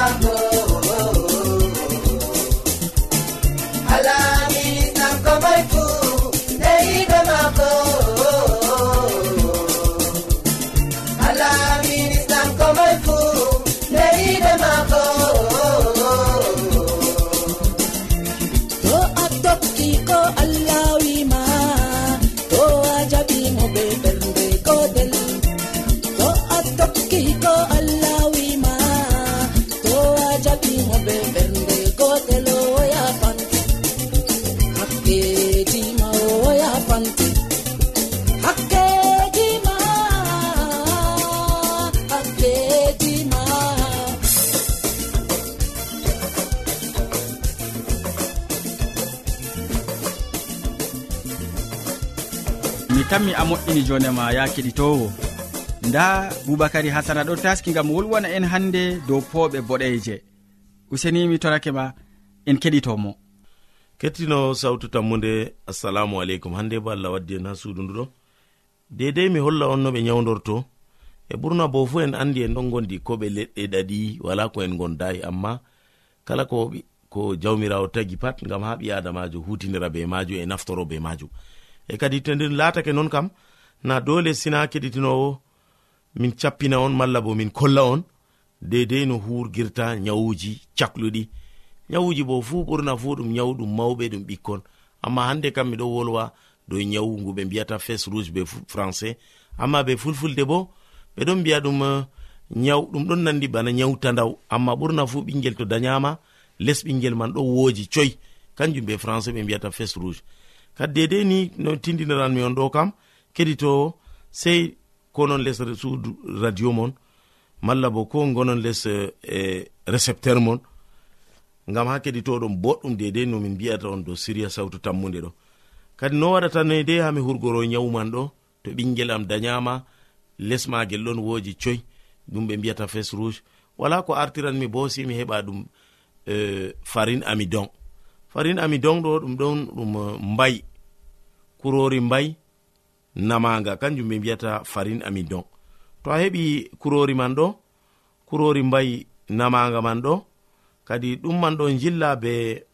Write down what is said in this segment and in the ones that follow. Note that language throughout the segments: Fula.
Santo. taskini jonema ya keɗitowo nda boubacary hasana ɗo taski gam wolwana en hande dow pooɓe boɗeje useni mi torake ma en keɗitomo kettino sawtu tammude assalamu aleykum. Hande bo allah waddi en ha suudu nduɗo dedei mi holla on no ɓe nyawdorto e ɓurna bo fu en andi en ɗon gondi ko ɓe leɗɗe ɗaɗi wala ko en gondayi amma kala ko ko jawmirawo tagi pat gam ha ɓi adamajo hutinira be majum e naftoro be majum e kadi to nden latake non kam na dole sina keɗitinowo min cappina on malla bo min kolla on dedei no hurgirta nyawuji cakluɗi. Nyawuji bo fuu ɓurna fuu ɗum nyawu ɗum mawɓe ɗum ɓikkon. Amma hande kam miɗo wolwa dow nyawu ngu ɓe mbiyata fes rouge be français. Amma be fulfulde bo ɓeɗon mbiya ɗum eh, nyawu ɗum ɗon nandi bana nyawtandaw amma ɓurna fuu ɓingel to dayama les ɓingel man ɗo wooji coy. Kanjum be français ɓe mbiyata fes rouge. Kadi dedei ni no tindiniranmi on ɗo kam keɗitowo sey konon les suudu radio mon malla bo ko gonon les eh, e récepteur mon. Ngam ha keɗitoɗon boɗɗum dedei nomin mbiyata on dow siriya sawtu tammude ɗo. Kadi no waɗata noy de hami hurgoro nyawman ɗo to ɓingel am dayama les magel ɗon woji coy ɗum ɓe mbiyata fes rouge. Wala ko artiranmi bo si mi heɓa ɗum eh, farin amidon. Farin amidon ɗo ɗum ɗon ɗum eh, mbayi kurori mbayi namaga kanjum ɓe mbiyata farin amidon to a heɓi kurori man ɗo kurori mbayi namaga man ɗo kadi ɗum man ɗo jilla be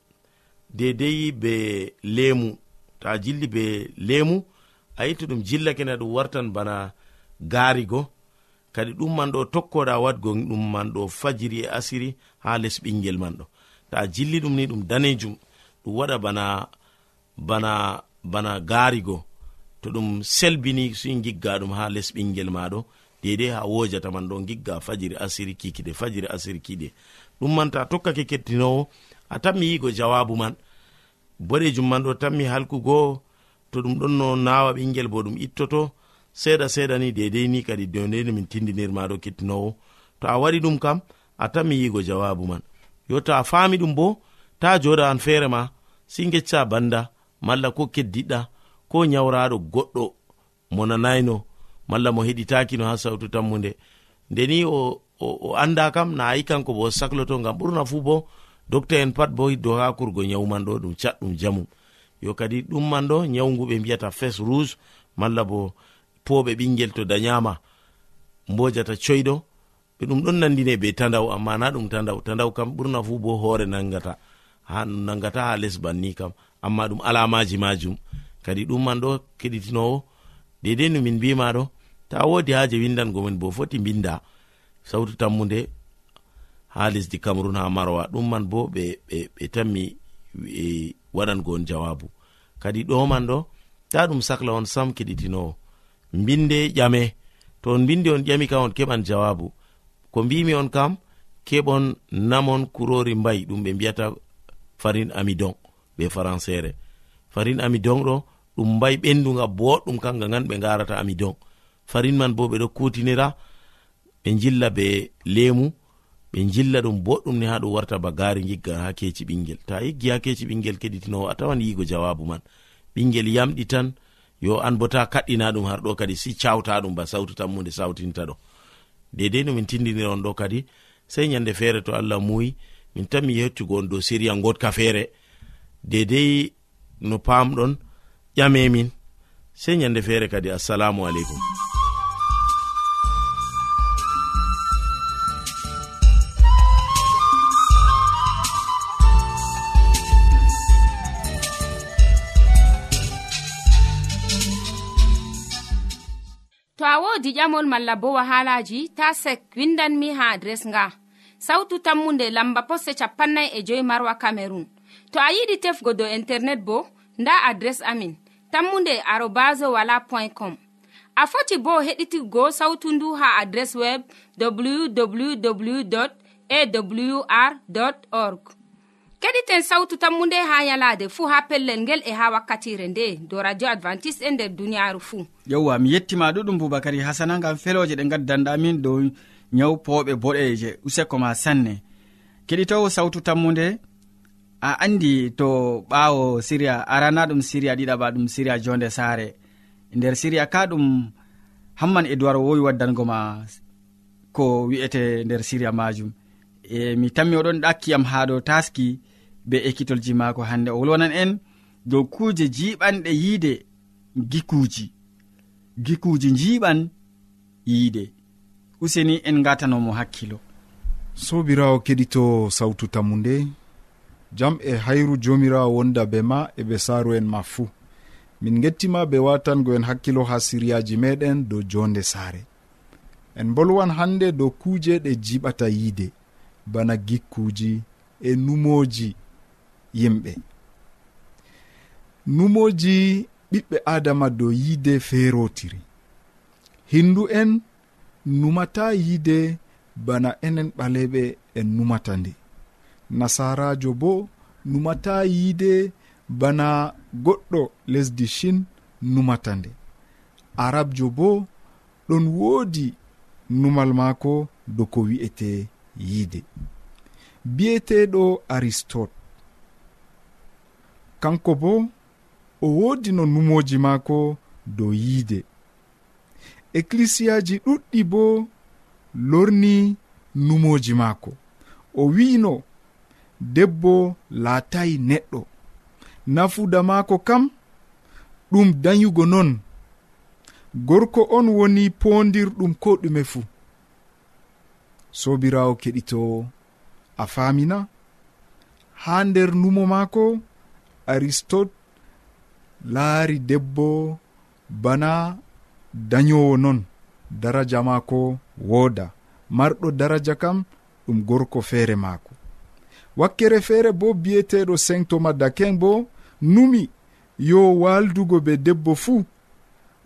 dedei be lemu to a jilli be lemu a yitti ɗum jillake na ɗum wartan bana gaarigo. Kadi ɗum man ɗo tokkoɗa wadgo ɗum man ɗo fajiri e asiri ha les ɓingel man ɗo. To a jilli ɗum ni ɗum danejum ɗum waɗa bana bana bana garigo to ɗum selbini si gigga ɗum ha les ɓingel maɗo dedei ha wojata man ɗo gigga fajiri asiri kikiɗe fajiri asiri kiɗe. Ɗum man ta tokkake kettinowo a tanmi yigo jawabu man. Boɗejum man ɗo tanmi halkugo to ɗum ɗon no nawa ɓingel bo ɗum ittoto. Seeɗa seeɗa ni dedei ni kadi dedeni min tindinirmaɗo kettinowo. To a waɗi ɗum kam a tanmi yigo jawabu man. Yo to a fami ɗum bo ta joɗa an feere ma si gecca banda malla ko keddiɗɗa ko nyawraɗo goɗɗo mo nanayno malla mo heɗitakino ha sawtu tammude ndeni o, o, o anda kam na ayi kanko bo o sakloto ngam ɓurna fuu bo docta en pat bo hiddo ha kurgo nyawman ɗo ɗum catɗum jamu. Yo kadi ɗumman ɗo nyawgu ɓe mbiyata fes rouge malla bo poɓe ɓingel to dayama mbojata coyɗo ɓe ɗum ɗon nandine be tandaw amma na ɗum tandaw tandaw kam ɓurna fu bo hoore nangata ha ɗum nangata ha les banni kam amma ɗum alamaji majum kadi ɗum man ɗo keɗitinowo. Dedei no min mbimaɗo ta wodi haje windango min bo foti binda sawtu tammude ha lesdi cameron ha marwa. Ɗum man bo ɓe ɓe tammi e, waɗango on jawabu. Kadi ɗo man ɗo ta ɗum sahla on sam keɗitinowo. Mbinde ƴame. To on mbindi on ƴami kam on keɓan jawabu. Ko mbimi on kam keɓon namon kurori mbayi ɗum ɓe mbiyata farin amidon ɓe françére farin amidon ɗo ɗum mbayi ɓenduga boɗɗum kanga gan ɓe garata amidon. Farin man bo ɓeɗo kutinira ɓe jilla be lemu ɓe jilla ɗum boɗɗum ni ha ɗum warta ba gari gigga ha keci ɓingel. Ta yiggi ha keci ɓingel keɗitinowo a tawan yigo jawabu man. Ɓingel yamɗi tan yo an bo ta kaɗɗina ɗum har ɗo kadi si cawta ɗum ba sautu tammude sautinta ɗo. Dedei no min tindinira on ɗo kadi sei yande feere to allah muyi min tan mi yettugo on dow siriya gotka feere dedei no pamɗon ƴamemin sei nyande feere kadi assalamu aleykum to a wodi ƴamol malla bo wahalaji ta sek windanmi ha adres nga. Sautu tammunde lamba posse capannay e joyi marwa camerun to a yiɗi tefgo dow internet bo nda adres amin. tammunde arobas wala point com. A foti bo heɗitigo sautu ndu ha adres web www awr org. Keɗiten sautu tammu nde ha yalade fuu ha pellel ngel e ha wakkatire nde do radio advantice'e e nder duniyaru fuu yewwa mi yettima ɗuɗum boubacary hasana gam feloje ɗe gaddanɗamin dow nyawpoɓe boɗeje useko ma sanne. Keɗitowo sautu tammu nde a andi to ɓawo siriya arana ɗum siriya ɗiɗaɓa ɗum siriya jonde saare. Nder siriya ka ɗum hamman e wowi waddango ma ko wi'ete nder siriya majum e mi tammi oɗon ɗakkiyam ha ɗo taski be ekkitolji mako hande o wolwonan en dow kuje jiɓanɗe yiide gikuji gikuji jiɓan yiide. Useni en gatanomo hakkilo. Sobirawo keɗito sawtu tammu nde jam e hayru jomirawo wonda be ma e ɓe saaru en ma fuu min gettima be watango en hakkilo ha siryaji meɗen dow jonde saare. En bolwan hande dow kuuje ɗe jiɓata yiide bana gikkuji e numoji yimɓe. Numoji ɓiɓɓe adama dow yiide feerotiri hindu en numata yiide bana enen ɓaleɓe en numata nde. nasarajo bo numata yiide bana goɗɗo lesdi shin numata nde. Arabjo bo ɗon woodi numal maako dow ko wi'ete yiide biyeteɗo aristote. Kanko bo o woodi no numoji maako dow yiide ecclisiyaji ɗuɗɗi bo lorni numoji maako. O wi'ino debbo laatayi neɗɗo. Nafuda maako kam ɗum dayugo non. Gorko on woni pondirɗum ko ɗume fuu. Sobirawo keɗitowo a famina ha nder numo maako aristote laari debbo bana dayowo non. Daraja maako wooda. Marɗo daraja kam ɗum gorko feere maako. wakkere feere bo biyeteɗo sengtoma thomas dakin bo numi yo waldugo be debbo fuu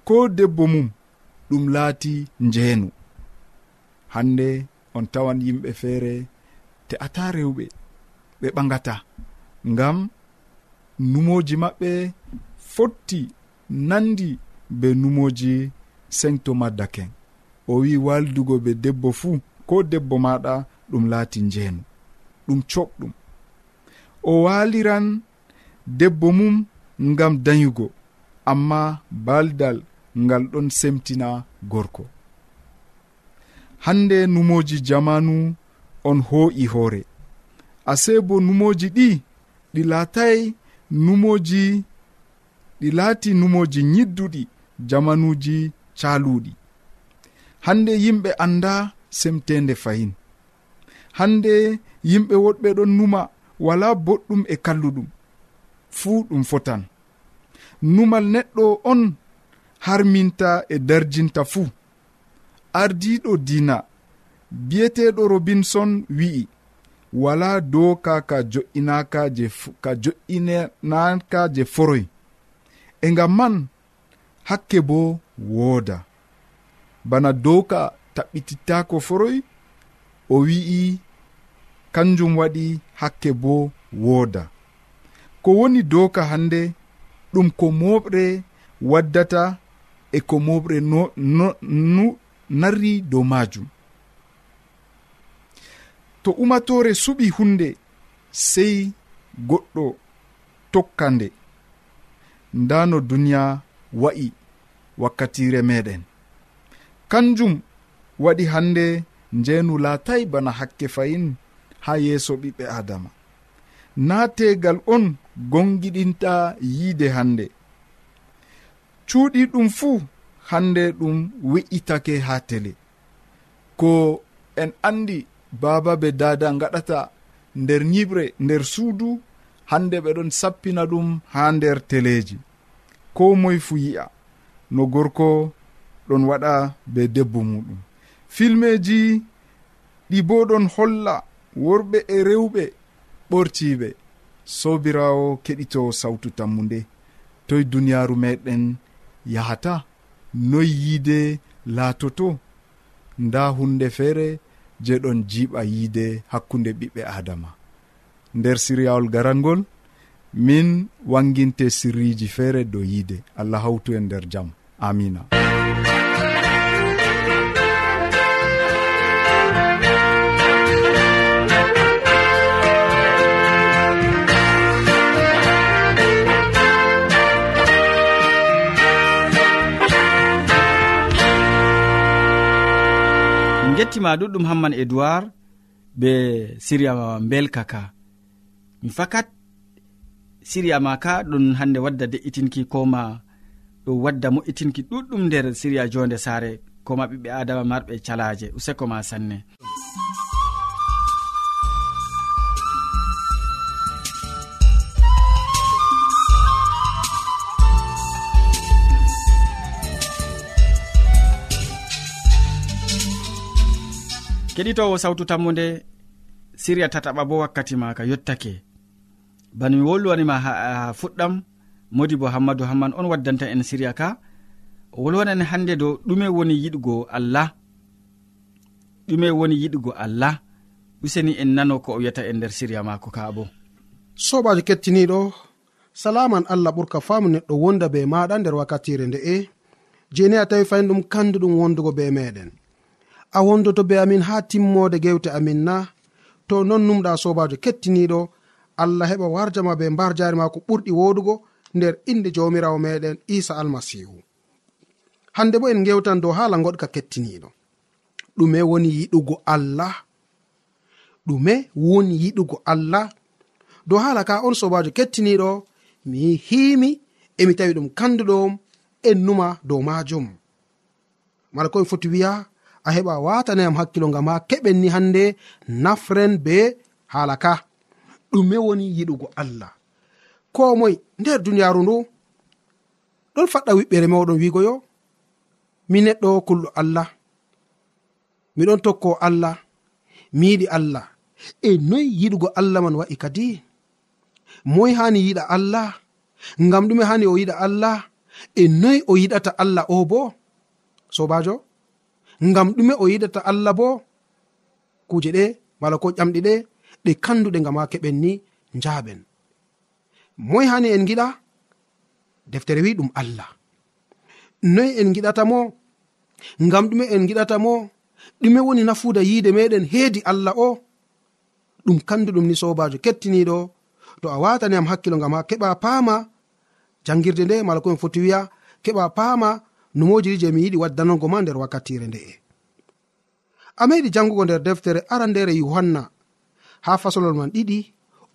ko debbo mum ɗum laati njeenu. Hande on tawan yimɓe feere te ata rewɓe ɓe ɓagata ngam numoji maɓɓe fotti nandi be numoji saint thomas dakin o wi waldugo be debbo fuu ko debbo maɗa ɗum laati njeenu. ɗum coɓɗum o waliran debbo mum ngam dayugo amma baldal ngal ɗon semtina gorko. Hande numoji jamanu on hoo'i hoore. Ase bo numoji ɗi ɗi laatay numoji ɗi laati numoji yidduɗi jamanuji caluɗi hande yimɓe anda semtende fayin. Hande yimɓe woɗɓe ɗon numa wala boɗɗum e kalluɗum. Fuu ɗum fotan. Numal neɗɗo on harminta e darjinta fuu. Ardiɗo dina biyeteɗo robinson wi'i wala doka ka jo'inaka je ka jo'inanaka je foroy. E ngam man hakke bo wooda. Bana doka taɓɓititako foroy o wi'i kanjum waɗi hakke bo wooda. Ko woni doka hande ɗum ko moɓre waddata e ko moɓre no, no, no narri dow majum to umatore suɓi hunde sei goɗɗo tokka nde. Nda no duniya wa'i wakkatire meɗen kanjum waɗi hande njeenu laatay bana hakke fayin ha yeeso ɓiɓɓe adama. Na tegal on gongiɗinta yiide hande cuuɗi ɗum fuu hande ɗum we'itake ha tele. Ko en andi baba be dada gaɗata nder nyiɓre nder suudu hande ɓeɗon sappina ɗum ha nder teleji ko moye fu yi'a no gorko ɗon waɗa be debbo muɗum. Filmeji ɗi bo ɗon holla worɓe e rewɓe ɓortiɓe sobirawo keɗito sawtu tammu nde. Toye duniyaaru meɗen yahata noyi yiide laatoto. Nda hunde feere je ɗon jiiɓa yiide hakkunde ɓiɓɓe adama nder siryawol garal ngol min wanginte sirriji feere dow yiide. Allah hawtu en nder jaam amina gettima ɗuɗɗum hamman edoird be siriya belka ka. Mi fakat siriya ma ka ɗum hande wadda de'itinki koma ɗum wadda mo'itinki ɗuɗɗum nder siriya jonde sare koma ɓiɓɓe adama marɓe calaje useko ma sanne. keɗitowo sawtu tammude siriya tataɓa bo wakkati maka yettake bano mi wolwanima ha fuɗɗam modi bo hammadou hamman on waddanta en siriya ka. Wolwanan hande dow ɗume woni yiɗugo allah ɗume woni yiɗugo allah. Useni en nano ko o wiyata en nder siriya maako ka bo. Sobajo kettiniɗo salaman allah ɓurka faamu neɗɗo wonda be maɗa nder wakkatire nde'e jeni a tawi fayin ɗum kanduɗum wondugo be meɗen. a wondoto be amin ha timmode gewte amin na. To non numɗa sobajo kettiniɗo allah heɓa warjama be mbar jari ma ko ɓurɗi wodugo nder inde jawmirawo meɗen isa almasihu. Hande bo en gewtan dow hala goɗka kettiniɗo. Ɗume woni yiɗugo allah. Ɗume woni yiɗugo allah. Dow hala ka on sobajo kettiniɗo mi himi emi tawi ɗum kanduɗom en numa dow majum. Mala komi foti wiya a heɓa watanayam hakkilo ngam ha keɓen ni hande nafren be hala ka. Ɗume woni yiɗugo allah. Ko moy nder duniyaru ndu ɗon faɗɗa wiɓɓere mawɗon wigo yo? Mi neɗɗo kulɗo allah. Miɗon tokko allah. Mi yiɗi allah. E noyi yiɗugo allah man wa'i kadi? Moy hani yiɗa allah? Ngam ɗume hani o yiɗa allah? E noyi o yiɗata allah o bo? Sobajo ngam ɗume o yiɗata allah bo kuje ɗe mala ko ƴamɗi ɗe ɗe kanduɗe ngam ha keɓen ni njaaɓen moy hani en giɗa? Deftere wi ɗum allah. Noyi en giɗata mo? Ngam ɗume en giɗata mo? Ɗume woni nafuuda yiide meɗen heedi allah o? Ɗum kanduɗum ni sobajo kettiniɗo to a watani am hakkilo ngam ha keɓa paama jangirde nde mala koen foti wiya keɓa paama numojiri je mi yiɗi waddanango ma nder wakkatire nde'e a meɗi jangugo nder deftere arandere yohanna ha fasolol man ɗiɗi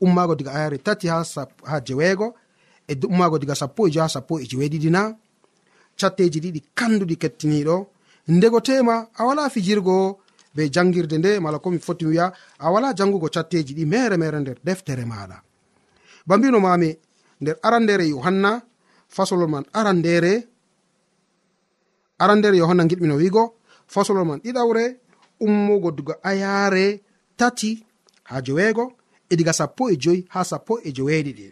ummaago diga ayare tati ha, ha jeweego e ummaago diga sappo e jo ha sappo e jeweeɗiɗi na catteji ɗiɗi kanduɗi kettiniɗo. Ndego tema a wala fijirgo be jangirde nde mala komi foti wiya a wala jangugo catteji ɗi mere mere nder deftere maɗa. Ba mbino mami nder arandere yohanna fasolol man arandere aran nder yohanna giɗmino wiigo fasolol man ɗiɗawre ummugo duga ayaare tati ha joweego e diga sappo e joyi ha sappo e joweeɗiɗi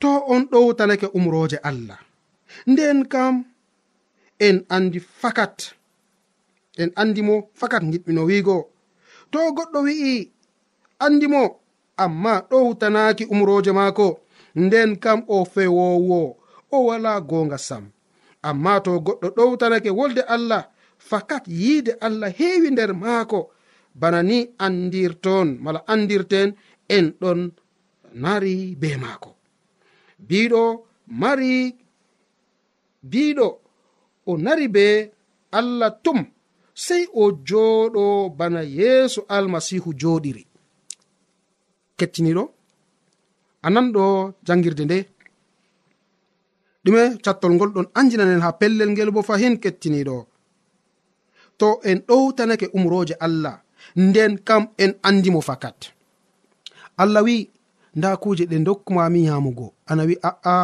to on ɗowtanake umroje allah. Nden kam en andi fakat en andimo fakat giɗmino wiigo. To goɗɗo wi'i andimo amma ɗowtanaaki umroje maako nden kam o fewowo o wala gonga sam. amma to goɗɗo ɗowtanake wolde allah fakat yiide allah heewi nder maako. Bana ni andirton mala andirten en ɗon nari be maako. Biɗo mari biɗo o nari be allah tum sey o jooɗo bana yeeso almasihu jooɗiri. Kettiniɗo anan ɗo jangirde nde. ɗume cattol ngol ɗon anjinanen ha pellel ngel bo fahin kettiniɗo. To en ɗowtanake umroje allah nden kam en andimo fakat. Allah wi nda kuje ɗe dokkumami yamugo ana wi a'a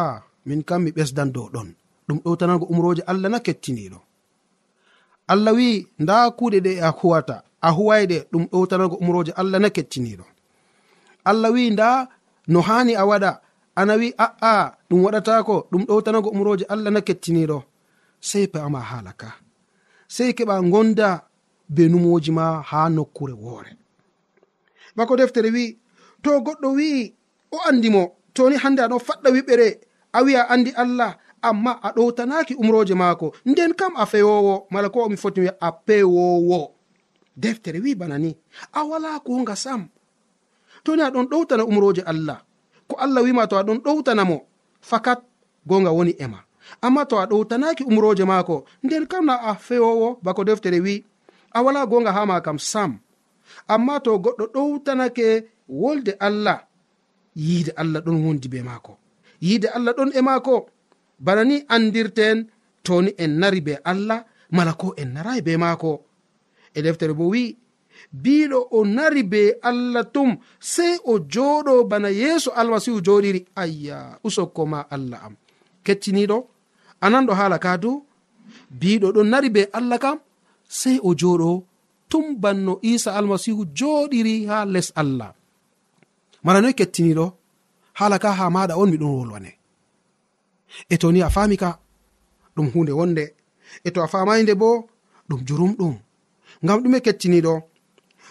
min kam mi ɓesdan dow ɗon. Ɗum ɗowtanago umroje allah na kettiniɗo. Allah wi nda kuɗe ɗe a huwata a huwayɗe. Ɗum ɗowtanago umroje allah na kettiniɗo. Allah wi nda no hani a waɗa ana wi a'a ɗum waɗatako ɗum ɗowtanago umroje allah na kettiniɗo sei peama hala ka. Sei keɓa gonda be numoji ma ha nokkure woore. Bako deftere wi to goɗɗo wi'i o andimo toni hande aɗo faɗɗa wiɓere a wi'a andi allah amma a ɗowtanaki umroje maako. Nden kam a fewowo mala ko omi foti wiya a pewowo deftere wi bana ni a wala konga sam. Toni aɗon ɗowtana umroje allah. ko allah wima to a ɗon ɗowtanamo fakat gonga woni ema amma to a ɗowtanaki umroje maako nden kam na a fewowo bako deftere wi a wala gonga ha ma kam sam. Amma to goɗɗo ɗowtanake wolde allah yiide allah ɗon wondi be maako. Yiide allah ɗon e maako bana ni andirten toni en nari be allah mala ko en narayi be maako. E deftere bo wi' biɗo o nari be allah tum sey o joɗo bana yeeso almasihu joɗiri. Ayya usokko ma allah am. Kecciniɗo anan ɗo haala ka du? Biɗo ɗon nari be allah kam sey o joɗo tum banno isa almasihu joɗiri ha les allah. Mara noy kettiniɗo hala ka ha maɗa on miɗon wolwane. E to ni a fami ka ɗum hunde wonde. E to a famay nde bo ɗum. Jurumɗum ngam ɗume kettiniɗo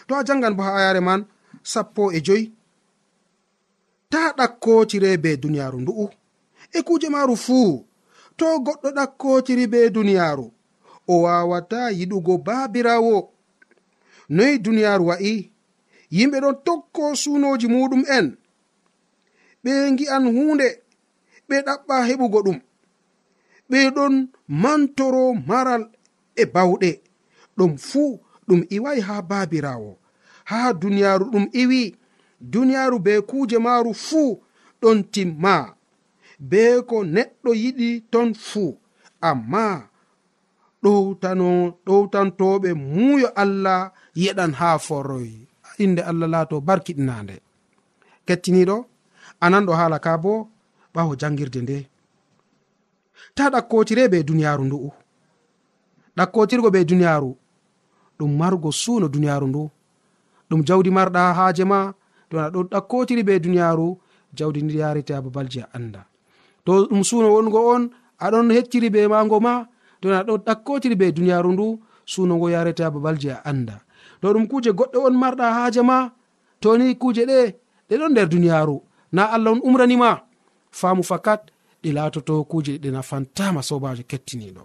to a jangan bo ha ayare man sappo e joyi. Ta ɗakkotire be duniyaru ndu'u. E kuje maru fuu to goɗɗo ɗakkotiri be duniyaru o wawata yiɗugo babirawo noyi duniyaru wa'i yimɓe ɗon tokko sunoji muɗum en. Ɓe gi'an hunde ɓe ɗaɓɓa heɓugo ɗum. Ɓe ɗon mantoro maral e bawɗe. Ɗum fuu ɗum iwai ha babirawo. Ha duniyaru ɗum iwi duniyaru be kuje maru fuu ɗon timma. Be ko neɗɗo yiɗi ton fuu amma ɗowtano ɗowtantoɓe muuyo allah yeɗan ha forroy. Inde allah laato barkiɗinande kettiniɗo anan ɗo haala ka bo ɓawo jangirde nde. Ta ɗakkotire be duniyaru ndu'u. Ɗakkotirgo be duniyaru ɗum margo suuno duniyaru ndu. Ɗum jawdi marɗa haaje ma to aɗa ɗon ɗakkotiri be duniyaru jawdi ndi yarete ha babalji a anda to ɗum suuno wongo on aɗon hecciri be mago ma to aɗa ɗon ɗakkotiri be duniyaru ndu suuno ngo yarete ha babalji a anda to ɗum kuje goɗɗo on marɗa haaje ma toni kuje ɗe ɗe ɗon nder duniyaru na allah on umranima faamu fakat ɗi latoto kuje ɗe nafantama sobajo kettiniɗo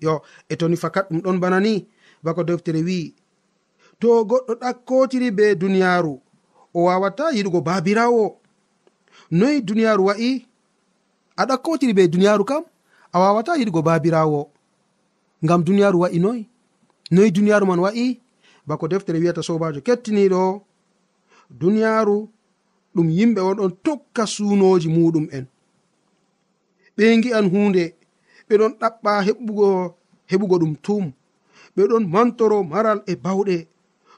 yo e toni fakat ɗum ɗon bana ni bako deftere wi'i to goɗɗo ɗakkotiri be duniyaaru o wawata yiɗugo baabirawo noyi duniyaaru wa'i a ɗakkotiri be duniyaaru kam a wawata yiɗugo baabirawo ngam duniyaaru wa'i noyi noyi duniyaaru man wa'i bako deftere wiyata sobajo kettiniɗo duniyaaru ɗum yimɓe on ɗon tokka sunoji muɗum en. Ɓe gi'an hunde ɓeɗon ɗaɓɓa heɓugo heɓugo ɗum tum ɓe ɗon mantoro maral e bawɗe.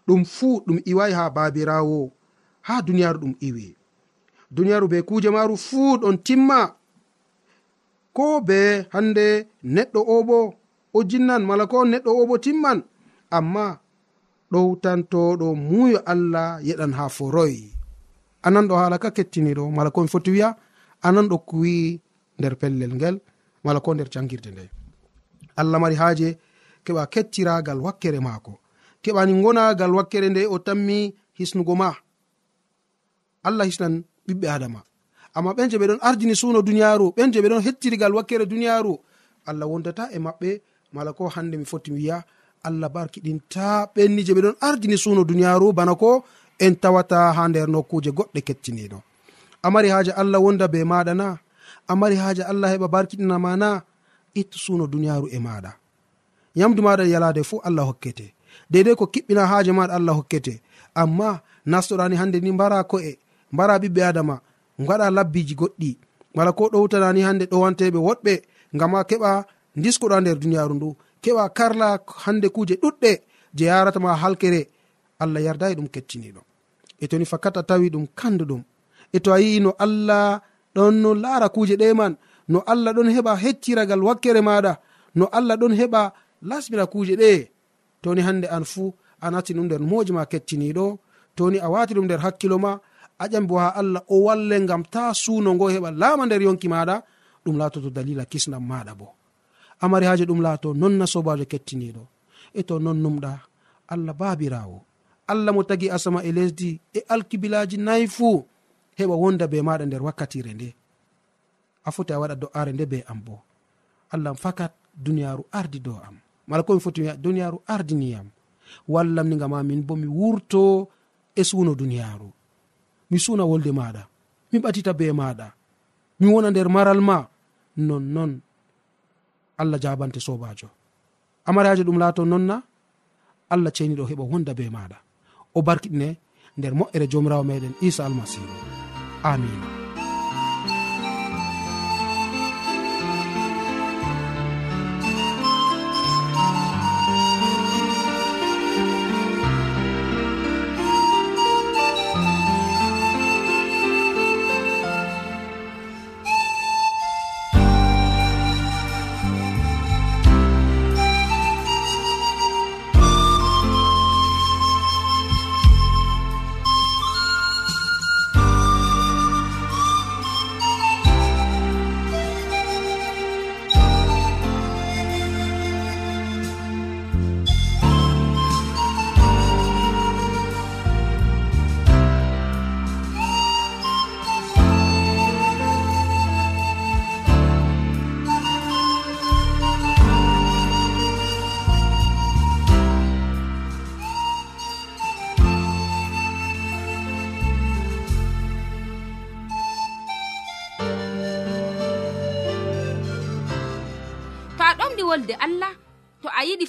Ɗum fuu ɗum iwai ha babirawo ha duniyaru ɗum iwi duniyaru be kuje maru fuu ɗon timma. Ko be hande neɗɗo o bo o jinnan mala ko neɗɗo o bo timman. Amma ɗowtantoɗo muuyo allah yeɗan ha foroy ananɗo hala ka kettiniɗo mala komi foti wiya ananɗo kuwi nder pellel ngel mala ko nder jangirde nde allah mari haaje keɓa kettiragal wakkere maako. Keɓani gonagal wakkere nde o tammi hisnugo ma. Allah hisnan ɓiɓɓe adama. Amma ɓen je ɓe ɗon ardini suno duniyaru ɓen je ɓe ɗon hettirigal wakkere duniyaru allah wondata e maɓɓe mala ko hande mi foti wiya allah barkiɗinta. Ɓenni je ɓe ɗon ardini suno duniyaru bana ko en tawata ha nder nokkuje goɗɗe kettiniɗo amari haaje allah wonda be maɗa na amari haaje allah heɓa barkiɗinama na ittu suno duniyaru e maɗa yamdu maɗa yalade fuu allah hokkete. Deidei ko kiɓɓina haaje maɗa allah hokkete. Amma nastoɗani hande ni mbara ko'e mbara ɓiɓɓe adama gaɗa labbiji goɗɗi. Wala ko ɗowtanani hande ɗowanteɓe woɗɓe gama keɓa diskuɗa nder duniyaru ndu keɓa karla hande kuje ɗuɗɗe je yaratama halkere. Allah yardayi ɗum kettiniɗo. E toni fakat a tawi ɗum kanduɗum. E to a yi'i no allah ɗon no laara kuje ɗe man no allah ɗon heɓa hecciragal wakkere maɗa no allah ɗon heɓa lasbira kuje ɗe. Toni hande an fuu a natti ɗum nder moji ma kettiniɗo toni a wati ɗum nder hakkilo ma a ƴami bo ha allah o walle gam ta suno ngo heɓa laama nder yonki maɗa ɗum latoto dalila kisnam maɗa bo. Amari haji ɗum laato nonna sobajo kettiniɗo e to nonnumɗa allah babirawo allah mo tagi asama e lesdi e alkibilaji nayi fuu heɓa wonda be maɗa nder wakkatire nde. A foti a waɗa do'are nde be am bo. Allah fakat duniyaru ardi dow am mala komi foti duniyaru ardiniyam. Wallam ni gama min bo mi wurto e suno duniyaru mi suna wolde maɗa mi ɓatita be maɗa mi wona nder maral ma. Nonnon allah jabante sobajo amarajo ɗum laato nonna allah ceniɗo heɓa wonda be maɗa o barkiɗine nder moƴƴere jomirawo meɗen isa almasihu. Amina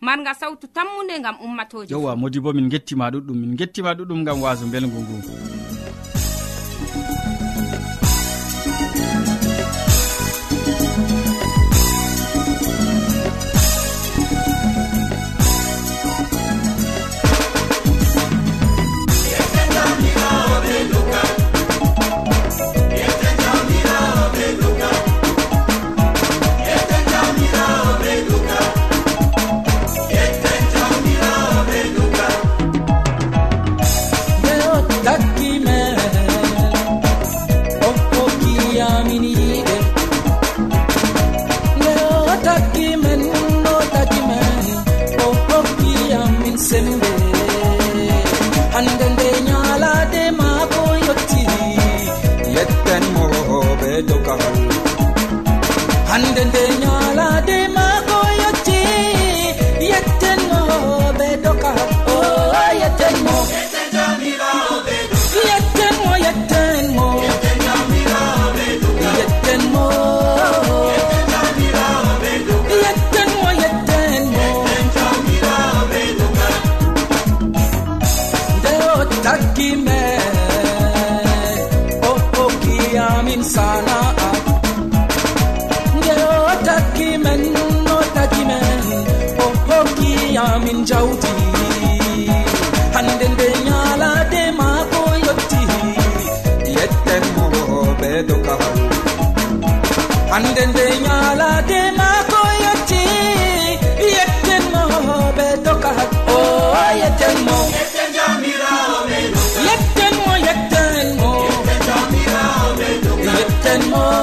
marga sawtu tammude gam ummatoje yowa modi bo min gettima ɗuɗɗum min gettima ɗuɗɗum gam waso belgu ngu. and more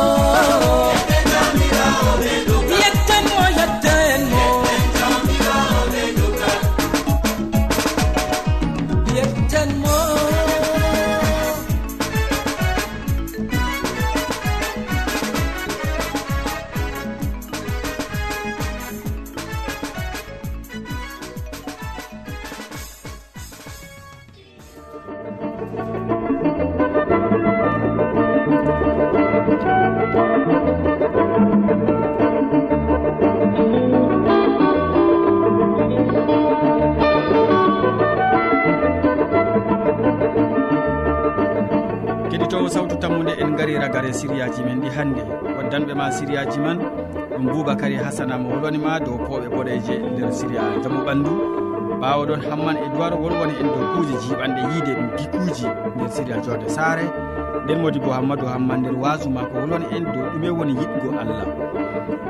to kuuje jiɓanɗe yiide ɗum dikkuji nder siria jorde saare. Nden modi bo hammadou hamman nder wasu ma ko holon en dow ɗume woni yiɗgo allah.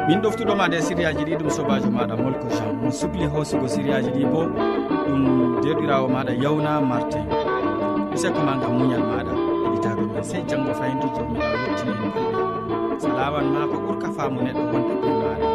Min ɗoftuɗoma nde siriyaji ɗi ɗum sobajo maɗa molko jean mo sukli hoosugo siriyaji ɗi bo ɗum derɗirawo maɗa yawna martin. Usekkoma gam muñal maɗa heɗitaɓe men sey janggo fayintu jomirawo yettini en balɗe salaman ma ko ɓuurka faamu neɗɗo wonde ɓurnaɗa